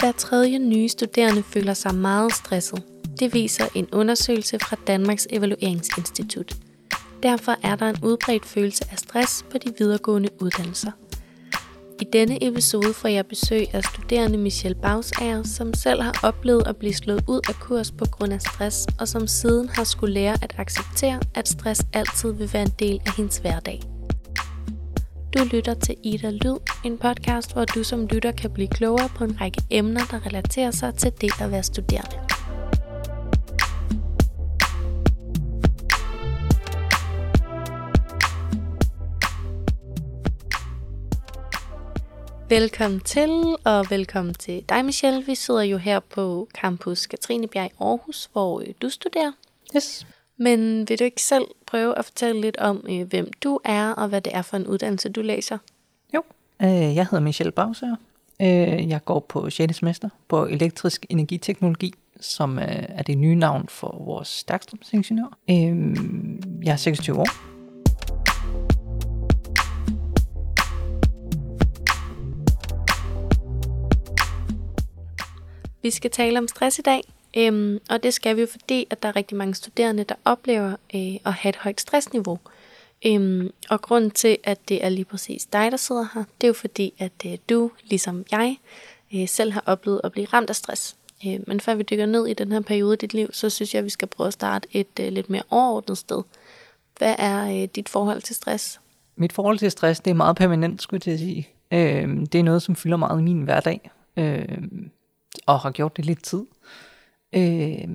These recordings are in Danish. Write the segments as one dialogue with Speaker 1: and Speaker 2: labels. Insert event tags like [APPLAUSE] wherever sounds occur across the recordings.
Speaker 1: Hver tredje nye studerende føler sig meget stresset. Det viser en undersøgelse fra Danmarks Evalueringsinstitut. Derfor er der en udbredt følelse af stress på de videregående uddannelser. I denne episode får jeg besøg af studerende Michelle Bausager, som selv har oplevet at blive slået ud af kurs på grund af stress, og som siden har skulle lære at acceptere, at stress altid vil være en del af hendes hverdag. Du lytter til Ida Lyd, en podcast, hvor du som lytter kan blive klogere på en række emner, der relaterer sig til det at være studerende. Velkommen til, og velkommen til dig, Michelle. Vi sidder jo her på campus Katrinebjerg i Aarhus, hvor øh, du studerer.
Speaker 2: Yes.
Speaker 1: Men vil du ikke selv prøve at fortælle lidt om, øh, hvem du er, og hvad det er for en uddannelse, du læser?
Speaker 2: Jo, øh, jeg hedder Michelle Bauser. Øh, jeg går på 6. semester på elektrisk energiteknologi, som øh, er det nye navn for vores stærkstrømsingeniør. Øh, jeg er 26 år.
Speaker 1: Vi skal tale om stress i dag, øhm, og det skal vi jo fordi, at der er rigtig mange studerende, der oplever øh, at have et højt stressniveau. Øhm, og grunden til, at det er lige præcis dig, der sidder her, det er jo fordi, at øh, du, ligesom jeg, øh, selv har oplevet at blive ramt af stress. Øh, men før vi dykker ned i den her periode i dit liv, så synes jeg, at vi skal prøve at starte et øh, lidt mere overordnet sted. Hvad er øh, dit forhold til stress?
Speaker 2: Mit forhold til stress, det er meget permanent, skulle jeg til at sige. Øh, det er noget, som fylder meget i min hverdag. Øh, og har gjort det lidt tid. Øh,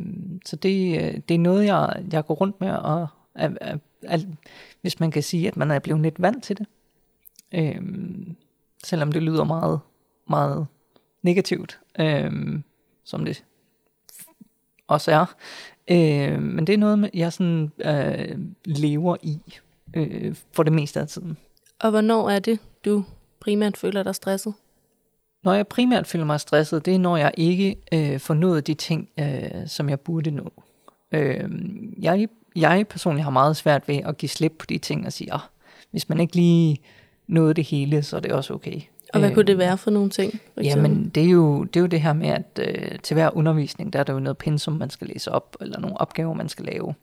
Speaker 2: så det, øh, det er noget, jeg, jeg går rundt med, og er, er, er, hvis man kan sige, at man er blevet lidt vant til det. Øh, selvom det lyder meget, meget negativt, øh, som det også er. Øh, men det er noget, jeg sådan øh, lever i øh, for det meste af tiden.
Speaker 1: Og hvornår er det, du primært føler dig stresset?
Speaker 2: Når jeg primært føler mig stresset, det er, når jeg ikke øh, får nået de ting, øh, som jeg burde nå. Øh, jeg, jeg personligt har meget svært ved at give slip på de ting og sige, at ah, hvis man ikke lige nåede det hele, så er det også okay.
Speaker 1: Og hvad øh, kunne det være for nogle ting?
Speaker 2: For jamen, det er, jo, det er jo det her med, at øh, til hver undervisning, der er der jo noget pensum, man skal læse op, eller nogle opgaver, man skal lave.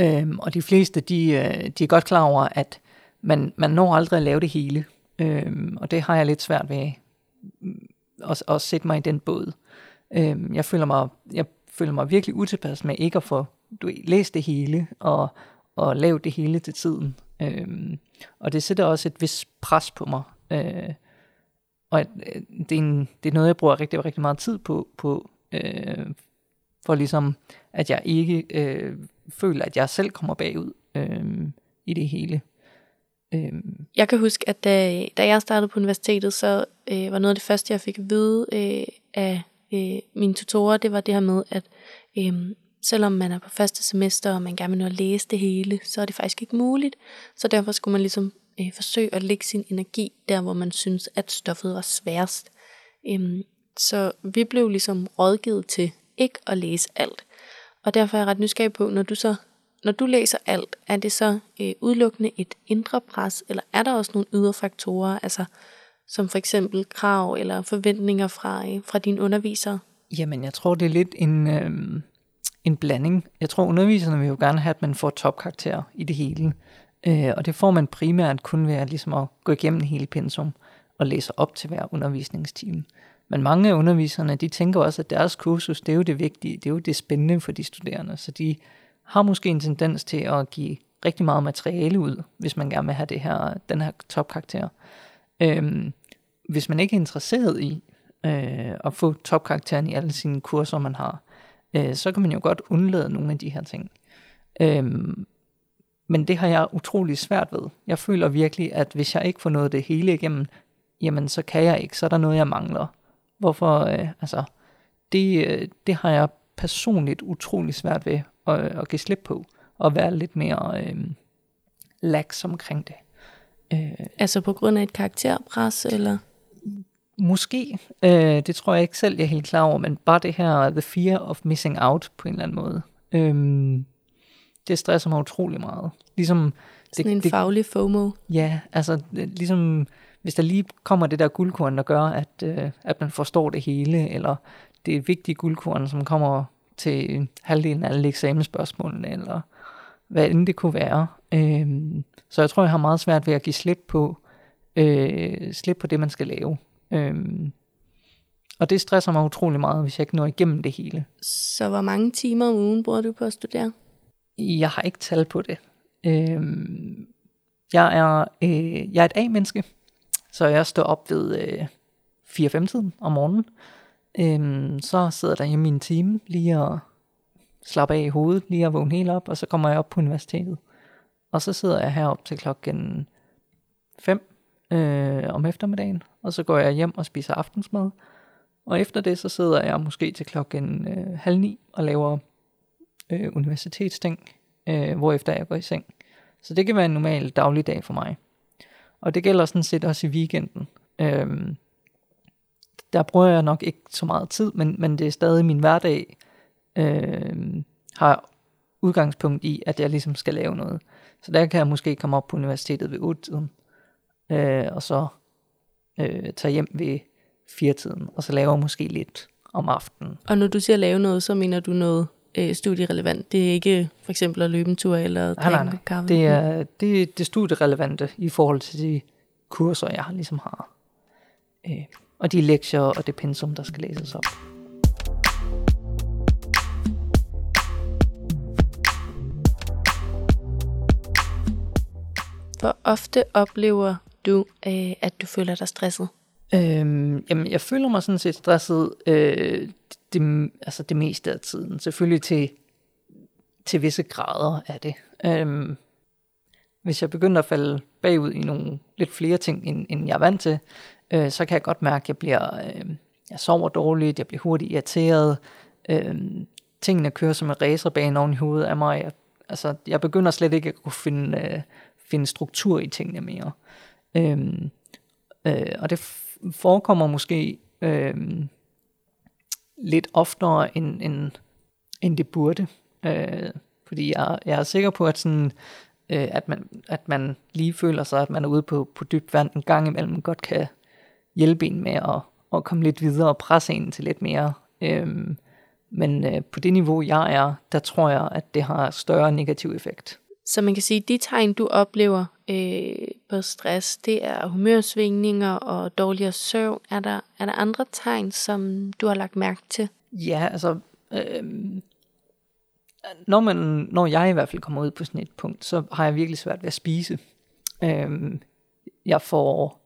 Speaker 2: Øhm, og de fleste, de, øh, de er godt klar over, at man, man når aldrig at lave det hele. Øhm, og det har jeg lidt svært ved og også sætte mig i den båd. Øhm, jeg, føler mig, jeg føler mig virkelig utilpas med ikke at få du, læst det hele og, og lavet det hele til tiden. Øhm, og det sætter også et vis pres på mig. Øh, og øh, det er, en, det er noget, jeg bruger rigtig, rigtig meget tid på, på øh, for ligesom, at jeg ikke øh, føler, at jeg selv kommer bagud øh, i det hele.
Speaker 1: Øhm. Jeg kan huske, at da, da jeg startede på universitetet, så øh, var noget af det første, jeg fik at vide øh, af øh, mine tutorer, det var det her med, at øh, selvom man er på første semester, og man gerne vil nå at læse det hele, så er det faktisk ikke muligt. Så derfor skulle man ligesom øh, forsøge at lægge sin energi der, hvor man synes, at stoffet var sværest. Øh, så vi blev ligesom rådgivet til ikke at læse alt. Og derfor er jeg ret nysgerrig på, når du så når du læser alt, er det så øh, udelukkende et indre pres, eller er der også nogle ydre faktorer, altså som for eksempel krav eller forventninger fra, øh, fra dine undervisere?
Speaker 2: Jamen, jeg tror, det er lidt en, øh, en blanding. Jeg tror, underviserne vil jo gerne have, at man får topkarakterer i det hele. Øh, og det får man primært kun ved at, ligesom at gå igennem hele pensum og læse op til hver undervisningstime. Men mange af underviserne, de tænker også, at deres kursus, det er jo det vigtige, det er jo det spændende for de studerende, så de har måske en tendens til at give rigtig meget materiale ud, hvis man gerne vil have det her, den her topkarakter. Øhm, hvis man ikke er interesseret i øh, at få topkarakteren i alle sine kurser, man har, øh, så kan man jo godt undlade nogle af de her ting. Øhm, men det har jeg utrolig svært ved. Jeg føler virkelig, at hvis jeg ikke får noget det hele igennem, jamen så kan jeg ikke, så er der noget, jeg mangler. Hvorfor, øh, altså, det, øh, det har jeg personligt utrolig svært ved at, at give slip på, og være lidt mere øh, lax omkring det.
Speaker 1: Øh, altså på grund af et karakterpres, eller?
Speaker 2: Måske. Øh, det tror jeg ikke selv, jeg er helt klar over, men bare det her, the fear of missing out, på en eller anden måde. Øh, det stresser mig utrolig meget. Ligesom
Speaker 1: Sådan det, en
Speaker 2: det,
Speaker 1: faglig FOMO.
Speaker 2: Ja, altså ligesom hvis der lige kommer det der guldkorn, der gør, at, øh, at man forstår det hele, eller det er vigtige guldkorn, som kommer til halvdelen af alle eksamensspørgsmålene, eller hvad end det kunne være. Øh, så jeg tror, jeg har meget svært ved at give slip på, øh, slip på det, man skal lave. Øh, og det stresser mig utrolig meget, hvis jeg ikke når igennem det hele.
Speaker 1: Så hvor mange timer om ugen bruger du på at studere?
Speaker 2: Jeg har ikke tal på det. Øh, jeg, er, øh, jeg er et A-menneske, så jeg står op ved øh, 4-5-tiden om morgenen. Øh, Øhm, så sidder der i min time lige og slapper af i hovedet, lige at vågne helt op, og så kommer jeg op på universitetet. Og så sidder jeg herop til klokken 5 øh, om eftermiddagen, og så går jeg hjem og spiser aftensmad. Og efter det, så sidder jeg måske til klokken øh, halv ni og laver øh, universitetsting, øh, hvorefter jeg går i seng. Så det kan være en normal dagligdag for mig. Og det gælder sådan set også i weekenden. Øhm, der bruger jeg nok ikke så meget tid, men, men det er stadig min hverdag, øhm, har udgangspunkt i, at jeg ligesom skal lave noget. Så der kan jeg måske komme op på universitetet ved 8-tiden, øh, og så øh, tage hjem ved 4-tiden, og så laver måske lidt om aftenen.
Speaker 1: Og når du siger lave noget, så mener du noget øh, studierelevant. Det er ikke for eksempel at løbe en tur eller
Speaker 2: nej, nej, nej. kaffe. Det er det, det studierelevante i forhold til de kurser, jeg ligesom har. Øh, og de lektier og det pensum, der skal læses op.
Speaker 1: Hvor ofte oplever du, øh, at du føler dig stresset?
Speaker 2: Øhm, jamen, jeg føler mig sådan set stresset øh, det, altså det meste af tiden. Selvfølgelig til, til visse grader af det. Øhm, hvis jeg begynder at falde bagud i nogle lidt flere ting, end, end jeg er vant til, øh, så kan jeg godt mærke, at jeg bliver, øh, jeg sover dårligt, jeg bliver hurtigt irriteret, øh, tingene kører som en racerbane oven i hovedet af mig. Jeg, altså, jeg begynder slet ikke at kunne finde, øh, finde struktur i tingene mere. Øh, øh, og det forekommer måske øh, lidt oftere, end, end, end det burde. Øh, fordi jeg, jeg er sikker på, at, sådan, øh, at, man, at man lige føler sig, at man er ude på, på dybt vand en gang imellem, godt kan hjælpe en med at, at komme lidt videre og presse en til lidt mere. Øh, men øh, på det niveau, jeg er, der tror jeg, at det har større negativ effekt.
Speaker 1: Så man kan sige, at de tegn, du oplever øh, på stress, det er humørsvingninger og dårligere søvn. Er der, er der andre tegn, som du har lagt mærke til?
Speaker 2: Ja, altså... Øh, når, man, når jeg i hvert fald kommer ud på sådan et punkt, så har jeg virkelig svært ved at spise. Øh, jeg får...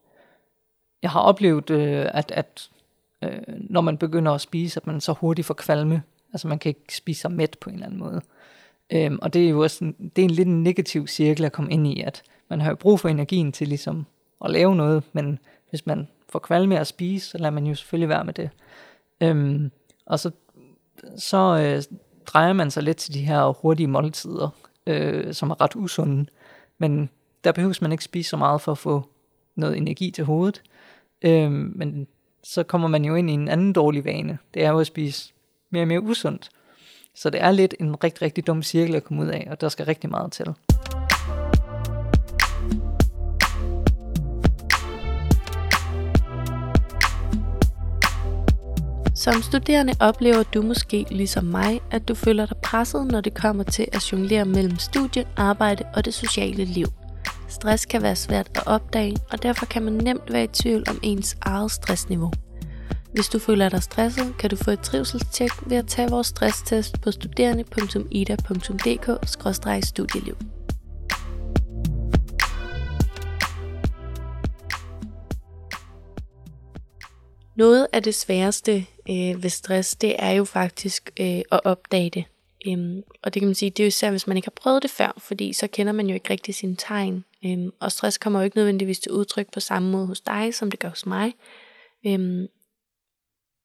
Speaker 2: Jeg har oplevet, øh, at, at øh, når man begynder at spise, at man så hurtigt får kvalme. Altså man kan ikke spise sig mæt på en eller anden måde. Øhm, og det er jo også en, det er en lidt negativ cirkel at komme ind i, at man har jo brug for energien til ligesom at lave noget, men hvis man får kvalme at spise, så lader man jo selvfølgelig være med det. Øhm, og så, så øh, drejer man sig lidt til de her hurtige måltider, øh, som er ret usunde, men der behøves man ikke spise så meget for at få noget energi til hovedet. Øhm, men så kommer man jo ind i en anden dårlig vane. Det er jo at spise mere og mere usundt. Så det er lidt en rigtig, rigtig dum cirkel at komme ud af, og der skal rigtig meget til.
Speaker 1: Som studerende oplever du måske ligesom mig, at du føler dig presset, når det kommer til at jonglere mellem studie, arbejde og det sociale liv. Stress kan være svært at opdage, og derfor kan man nemt være i tvivl om ens eget stressniveau. Hvis du føler dig stresset, kan du få et trivselstjek ved at tage vores stresstest på studerende.ida.dk-studieliv. Noget af det sværeste øh, ved stress, det er jo faktisk øh, at opdage det. Øhm, og det kan man sige, det er jo især, hvis man ikke har prøvet det før, fordi så kender man jo ikke rigtig sine tegn. Øhm, og stress kommer jo ikke nødvendigvis til udtryk på samme måde hos dig, som det gør hos mig. Øhm,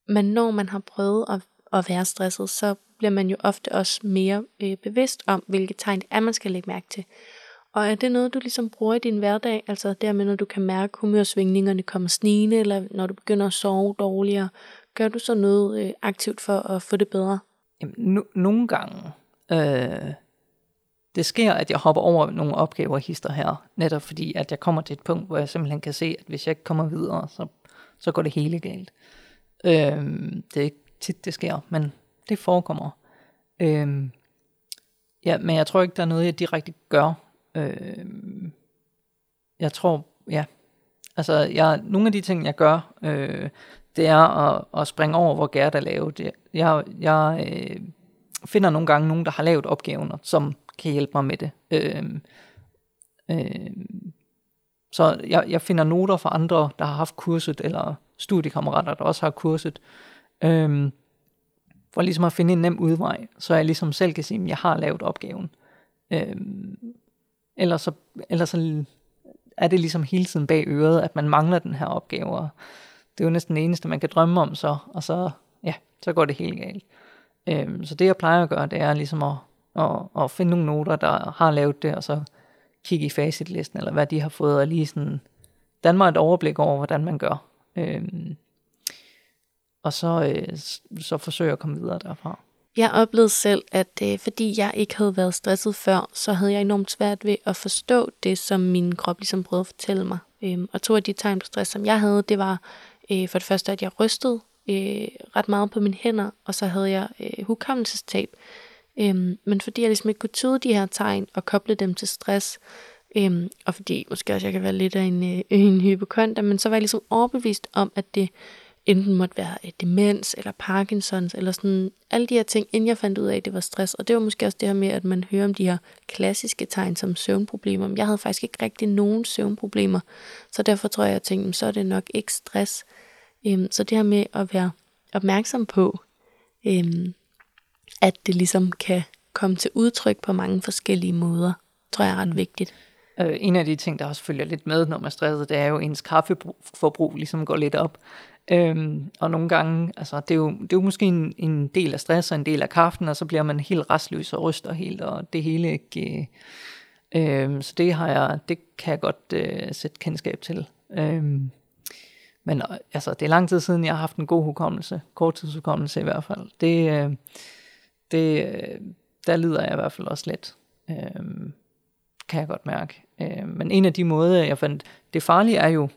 Speaker 1: men når man har prøvet at, at være stresset, så bliver man jo ofte også mere øh, bevidst om, hvilke tegn det er, man skal lægge mærke til. Og er det noget, du ligesom bruger i din hverdag? Altså dermed, når du kan mærke humørsvingningerne kommer snigende, eller når du begynder at sove dårligere, gør du så noget øh, aktivt for at få det bedre?
Speaker 2: Jamen, no- nogle gange, øh, det sker, at jeg hopper over nogle opgaver hister her, netop fordi, at jeg kommer til et punkt, hvor jeg simpelthen kan se, at hvis jeg ikke kommer videre, så, så går det hele galt. Øhm, det er ikke tit, det sker, men det forekommer. Øhm, ja, men jeg tror ikke, der er noget, jeg direkte gør. Øhm, jeg tror, ja, altså jeg, nogle af de ting, jeg gør, øh, det er at, at springe over, hvor Gerda er lavet. Jeg, jeg øh, finder nogle gange nogen, der har lavet opgaven, som kan hjælpe mig med det. Øh, øh, så jeg, jeg finder noter fra andre, der har haft kurset, eller studiekammerater, der også har kurset, øh, for ligesom at finde en nem udvej, så jeg ligesom selv kan sige, at jeg har lavet opgaven. Øh, ellers, så, ellers så er det ligesom hele tiden bag øret, at man mangler den her opgave, og det er jo næsten det eneste, man kan drømme om så, og så, ja, så går det helt galt. Øhm, så det jeg plejer at gøre, det er ligesom at, og, og finde nogle noter, der har lavet det, og så kigge i facitlisten, eller hvad de har fået, og lige sådan danne mig et overblik over, hvordan man gør. Øhm, og så, øh, så forsøge at komme videre derfra.
Speaker 1: Jeg oplevede selv, at øh, fordi jeg ikke havde været stresset før, så havde jeg enormt svært ved at forstå det, som min krop ligesom prøvede at fortælle mig. Øhm, og to af de tegn på stress, som jeg havde, det var øh, for det første, at jeg rystede øh, ret meget på mine hænder, og så havde jeg øh, hukommelsestab. Øhm, men fordi jeg ligesom ikke kunne tyde de her tegn og koble dem til stress, øhm, og fordi måske også jeg kan være lidt af en, øh, [LAUGHS] en hypokonter, men så var jeg ligesom overbevist om, at det enten måtte være øh, demens eller Parkinsons, eller sådan alle de her ting, inden jeg fandt ud af, at det var stress. Og det var måske også det her med, at man hører om de her klassiske tegn som søvnproblemer. Men jeg havde faktisk ikke rigtig nogen søvnproblemer, så derfor tror jeg, at jeg tænkte, så er det nok ikke stress. Øhm, så det her med at være opmærksom på, øhm, at det ligesom kan komme til udtryk på mange forskellige måder, tror jeg er ret vigtigt.
Speaker 2: Øh, en af de ting, der også følger lidt med, når man er stresset, det er jo, at ens kaffeforbrug ligesom går lidt op. Øhm, og nogle gange, altså det er jo, det er jo måske en, en del af stress og en del af kaffen, og så bliver man helt restløs og ryster helt, og det hele ikke... Øh, øhm, så det har jeg, det kan jeg godt øh, sætte kendskab til. Øhm, men altså, det er lang tid siden, jeg har haft en god hukommelse, korttidshukommelse i hvert fald. Det, øh, det, øh, der lider jeg i hvert fald også lidt, øh, kan jeg godt mærke. Øh, men en af de måder, jeg fandt, det farlige er jo,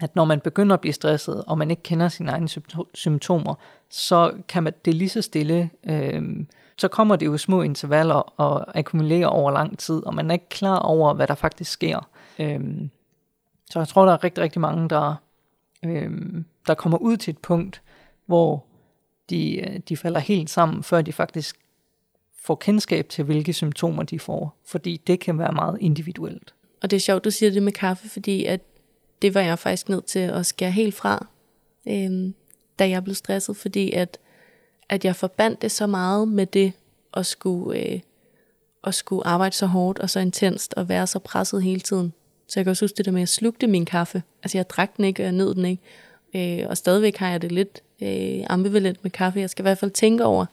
Speaker 2: at når man begynder at blive stresset, og man ikke kender sine egne symptomer, så kan man det lige så stille, øh, så kommer det jo små intervaller og akkumulerer over lang tid, og man er ikke klar over, hvad der faktisk sker. Øh, så jeg tror, der er rigtig, rigtig mange, der, øh, der kommer ud til et punkt, hvor de, øh, de falder helt sammen, før de faktisk får kendskab til, hvilke symptomer de får. Fordi det kan være meget individuelt.
Speaker 1: Og det er sjovt, du siger det med kaffe, fordi at det var jeg faktisk nødt til at skære helt fra, øhm, da jeg blev stresset, fordi at, at jeg forbandt det så meget med det at skulle, øh, at skulle arbejde så hårdt og så intenst og være så presset hele tiden. Så jeg kan også huske det der med, at jeg slugte min kaffe. Altså jeg drak den ikke, og jeg nød den ikke. Øh, og stadigvæk har jeg det lidt øh, ambivalent med kaffe. Jeg skal i hvert fald tænke over,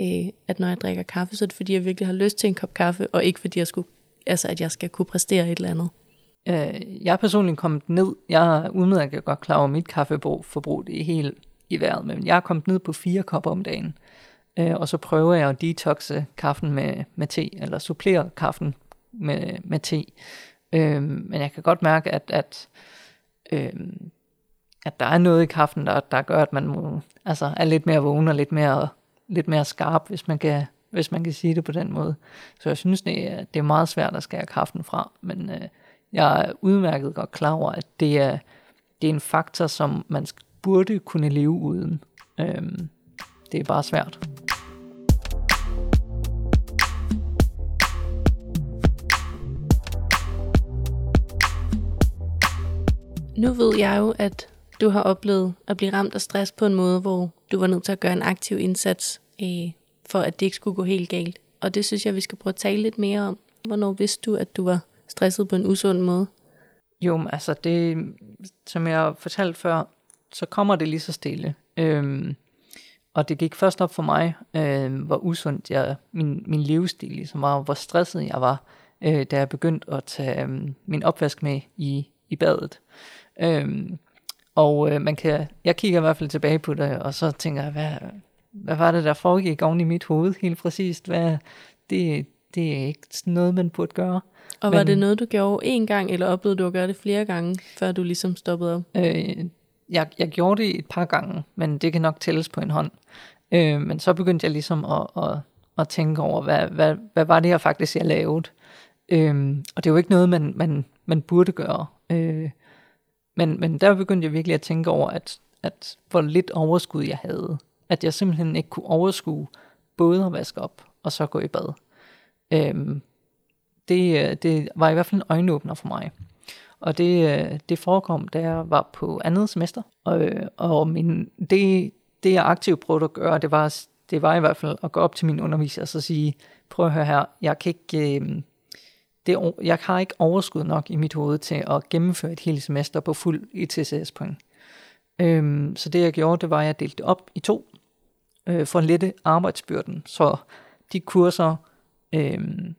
Speaker 1: øh, at når jeg drikker kaffe, så er det fordi, jeg virkelig har lyst til en kop kaffe, og ikke fordi, jeg skulle, altså, at jeg skal kunne præstere et eller andet.
Speaker 2: Øh, jeg er personligt kommet ned, jeg er udmærket godt klar over, mit kaffeforbrug det er helt i vejret, men jeg er kommet ned på fire kopper om dagen. Øh, og så prøver jeg at detoxe kaffen med, med te, eller supplere kaffen med, med te. Øh, men jeg kan godt mærke, at, at, øh, at der er noget i kaffen, der, der gør, at man må, altså, er lidt mere vågen og lidt mere, lidt mere skarp, hvis man, kan, hvis man kan sige det på den måde. Så jeg synes, det er, det er meget svært at skære kaffen fra, men øh, jeg er udmærket godt klar over, at det er, det er en faktor, som man burde kunne leve uden. Øhm, det er bare svært.
Speaker 1: Nu ved jeg jo, at du har oplevet at blive ramt af stress på en måde, hvor du var nødt til at gøre en aktiv indsats, øh, for at det ikke skulle gå helt galt. Og det synes jeg, vi skal prøve at tale lidt mere om. Hvornår vidste du, at du var stresset på en usund måde?
Speaker 2: Jo, altså det, som jeg fortalte før, så kommer det lige så stille. Øhm, og det gik først op for mig, øh, hvor usundt jeg, min, min livsstil ligesom var, hvor stresset jeg var, øh, da jeg begyndte at tage øh, min opvask med i, i badet. Øhm, og øh, man kan, jeg kigger i hvert fald tilbage på det, og så tænker jeg, hvad, hvad var det, der foregik oven i mit hoved helt præcist? Hvad, det, det er ikke noget, man burde gøre.
Speaker 1: Og var Men, det noget, du gjorde én gang, eller oplevede du at gøre det flere gange, før du ligesom stoppede op?
Speaker 2: Øh, jeg, jeg gjorde det et par gange, men det kan nok tælles på en hånd. Øh, men så begyndte jeg ligesom at, at, at tænke over, hvad, hvad, hvad var det her faktisk, jeg lavede? Øh, og det er jo ikke noget, man, man, man burde gøre. Øh, men, men der begyndte jeg virkelig at tænke over, at, at hvor lidt overskud jeg havde. At jeg simpelthen ikke kunne overskue både at vaske op og så gå i bad. Øhm, det, øh, det var i hvert fald en øjenåbner for mig. Og det, øh, det forekom, da jeg var på andet semester. Og, øh, og min, det, det jeg aktivt prøvede at gøre, det var, det var i hvert fald at gå op til min underviser og så sige, prøv at høre her, jeg kan ikke... Øh, det, jeg har ikke overskud nok i mit hoved til at gennemføre et helt semester på fuld ITCS-point. Øhm, så det jeg gjorde, det var, at jeg delte det op i to, øh, for at lette arbejdsbyrden. Så de kurser, øh,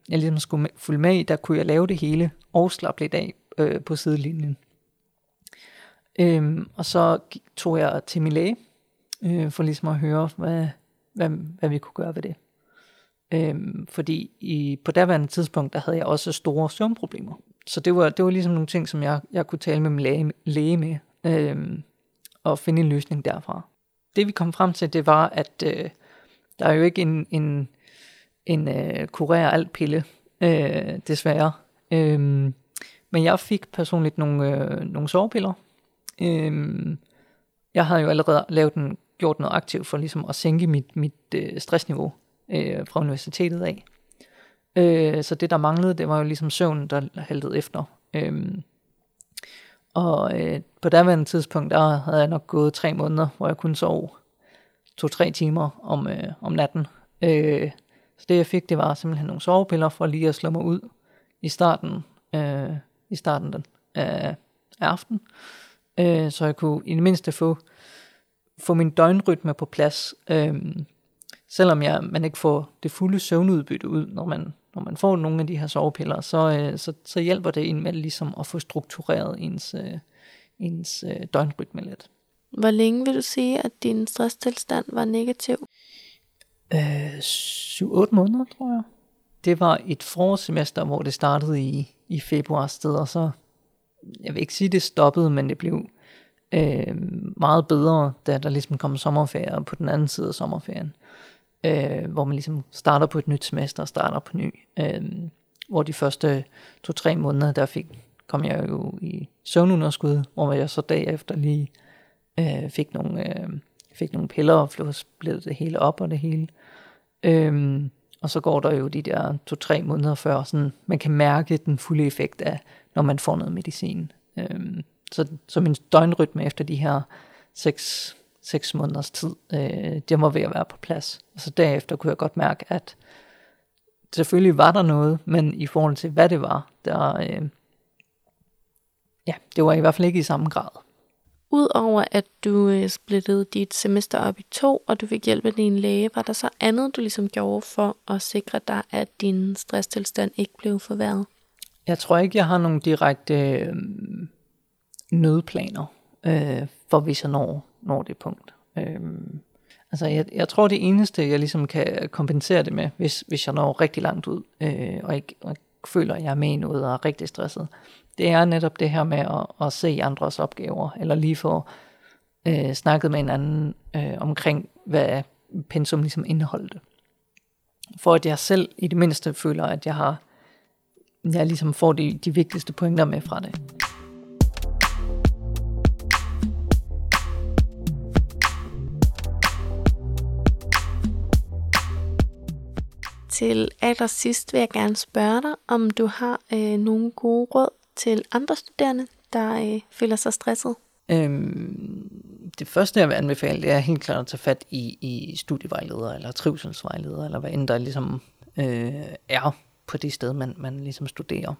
Speaker 2: jeg ligesom skulle følge med i, der kunne jeg lave det hele og slappe lidt af øh, på sidelinjen. Øhm, og så tog jeg til min læge, øh, for ligesom at høre, hvad, hvad, hvad vi kunne gøre ved det. Øhm, fordi i, på daværende tidspunkt, der havde jeg også store søvnproblemer. Så det var, det var ligesom nogle ting, som jeg, jeg kunne tale med min læge, læge med, øhm, og finde en løsning derfra. Det vi kom frem til, det var, at øh, der er jo ikke en, en, en øh, kurer alt pille, øh, desværre. Øhm, men jeg fik personligt nogle, øh, nogle sovepiller. Øhm, jeg havde jo allerede lavet en, gjort noget aktivt for ligesom at sænke mit, mit øh, stressniveau øh, fra universitetet af. Øh, så det, der manglede, det var jo ligesom søvn, der haltede efter. Øh, og øh, på daværende tidspunkt, der havde jeg nok gået tre måneder, hvor jeg kun sov to-tre timer om, øh, om natten. Øh, så det jeg fik, det var simpelthen nogle sovepiller for lige at slå mig ud i starten, øh, i starten den, øh, af aften. Øh, så jeg kunne i det mindste få, få min døgnrytme på plads. Øh, selvom jeg, man ikke får det fulde søvnudbytte ud, når man, når man får nogle af de her sovepiller, så, øh, så, så hjælper det en med ligesom at få struktureret ens, øh, ens øh, døgnrytme lidt.
Speaker 1: Hvor længe vil du sige, at din stresstilstand var negativ?
Speaker 2: Øh, 7-8 måneder, tror jeg. Det var et forsemester, hvor det startede i, i februar sted, og så, jeg vil ikke sige, det stoppede, men det blev øh, meget bedre, da der ligesom kom sommerferie på den anden side af sommerferien øh, hvor man ligesom starter på et nyt semester og starter på ny. Øh, hvor de første to-tre måneder, der fik, kom jeg jo i søvnunderskud, hvor jeg så efter lige øh, fik, nogle, øh, fik nogle piller og blev splittet det hele op og det hele. Øh, og så går der jo de der to-tre måneder før, sådan, man kan mærke den fulde effekt af, når man får noget medicin. Øh, så, så min døgnrytme efter de her 6 seks måneders tid, øh, det var ved at være på plads. Og så derefter kunne jeg godt mærke, at selvfølgelig var der noget, men i forhold til hvad det var, der, øh, ja, det var i hvert fald ikke i samme grad.
Speaker 1: Udover at du øh, splittede dit semester op i to, og du fik hjælp af din læge, var der så andet, du ligesom gjorde for at sikre dig, at din stresstilstand ikke blev forværret?
Speaker 2: Jeg tror ikke, jeg har nogle direkte øh, nødplaner øh, for hvis jeg når når det punkt. Øhm, altså jeg, jeg tror det eneste, jeg ligesom kan kompensere det med, hvis, hvis jeg når rigtig langt ud, øh, og ikke og føler, at jeg er med i noget og er rigtig stresset, det er netop det her med at, at se andres opgaver, eller lige få øh, snakket med en anden øh, omkring, hvad pensum ligesom indeholdte. For at jeg selv i det mindste føler, at jeg har jeg ligesom får de, de vigtigste pointer med fra det.
Speaker 1: Til allersidst vil jeg gerne spørge dig, om du har øh, nogle gode råd til andre studerende, der øh, føler sig stresset?
Speaker 2: Øhm, det første, jeg vil anbefale, det er helt klart at tage fat i, i studievejleder eller trivselsvejleder, eller hvad end der ligesom øh, er på det sted, man, man ligesom studerer.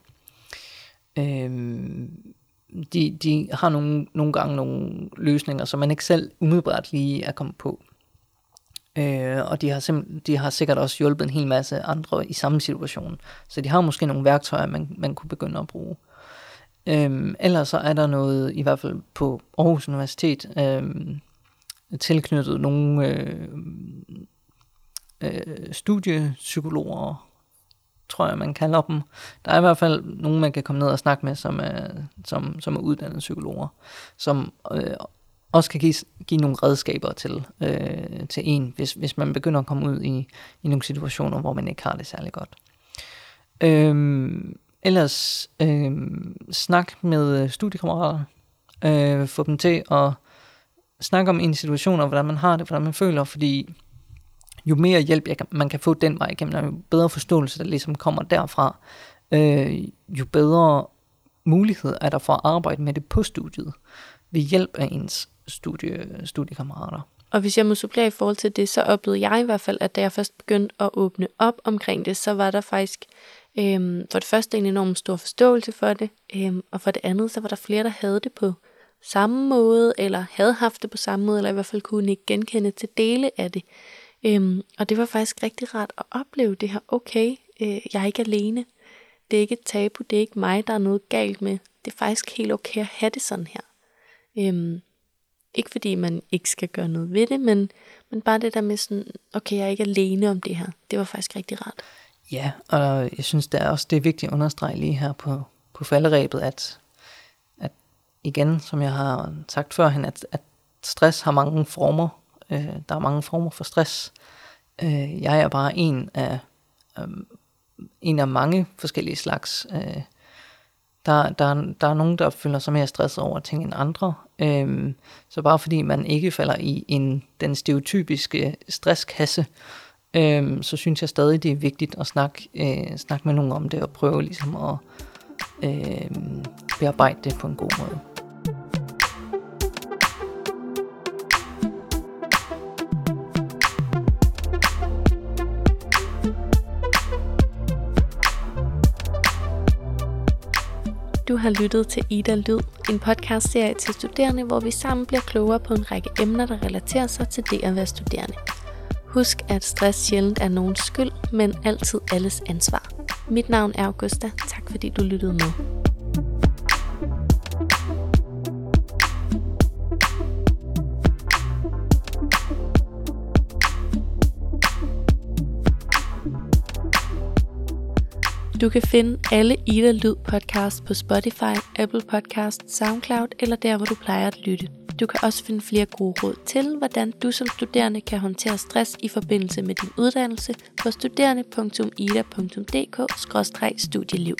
Speaker 2: Øhm, de, de har nogle, nogle gange nogle løsninger, som man ikke selv umiddelbart lige er kommet på. Øh, og de har, simp- de har sikkert også hjulpet en hel masse andre i samme situation. Så de har måske nogle værktøjer, man, man kunne begynde at bruge. Øh, ellers så er der noget, i hvert fald på Aarhus Universitet, øh, tilknyttet nogle øh, øh, studiepsykologer, tror jeg, man kalder dem. Der er i hvert fald nogen, man kan komme ned og snakke med, som er, som, som er uddannede psykologer, som øh, også kan give, give nogle redskaber til, øh, til en, hvis, hvis man begynder at komme ud i, i nogle situationer, hvor man ikke har det særlig godt. Øhm, ellers øh, snak med studiekammerater, øh, få dem til at snakke om en situation, og hvordan man har det, hvordan man føler, fordi jo mere hjælp jeg kan, man kan få den vej igennem, jo bedre forståelse, der ligesom kommer derfra, øh, jo bedre mulighed er der for at arbejde med det på studiet, ved hjælp af ens studie, studiekammerater.
Speaker 1: Og hvis jeg må supplere i forhold til det, så oplevede jeg i hvert fald, at da jeg først begyndte at åbne op omkring det, så var der faktisk øhm, for det første en enorm stor forståelse for det, øhm, og for det andet, så var der flere, der havde det på samme måde, eller havde haft det på samme måde, eller i hvert fald kunne ikke genkende til dele af det. Øhm, og det var faktisk rigtig rart at opleve det her, okay, øh, jeg er ikke alene. Det er ikke et tabu, det er ikke mig, der er noget galt med. Det er faktisk helt okay at have det sådan her. Øhm, ikke fordi man ikke skal gøre noget ved det, men, men bare det der med sådan, okay, jeg er ikke alene om det her. Det var faktisk rigtig rart.
Speaker 2: Ja, og jeg synes det er også det er vigtigt at understrege lige her på, på falderæbet, at, at igen, som jeg har sagt før, at, at stress har mange former. Øh, der er mange former for stress. Øh, jeg er bare en af, øh, en af mange forskellige slags. Øh, der, der, der er nogen, der føler sig mere stresset over ting end andre. Øhm, så bare fordi man ikke falder i en, den stereotypiske stresskasse, øhm, så synes jeg stadig, det er vigtigt at snakke, øh, snakke med nogen om det og prøve ligesom at øh, bearbejde det på en god måde.
Speaker 1: Du har lyttet til Ida Lyd, en podcastserie til studerende, hvor vi sammen bliver klogere på en række emner, der relaterer sig til det at være studerende. Husk, at stress sjældent er nogens skyld, men altid alles ansvar. Mit navn er Augusta. Tak fordi du lyttede med. Du kan finde alle Ida Lyd podcast på Spotify, Apple Podcast, SoundCloud eller der, hvor du plejer at lytte. Du kan også finde flere gode råd til, hvordan du som studerende kan håndtere stress i forbindelse med din uddannelse på studerende.ida.dk-studieliv.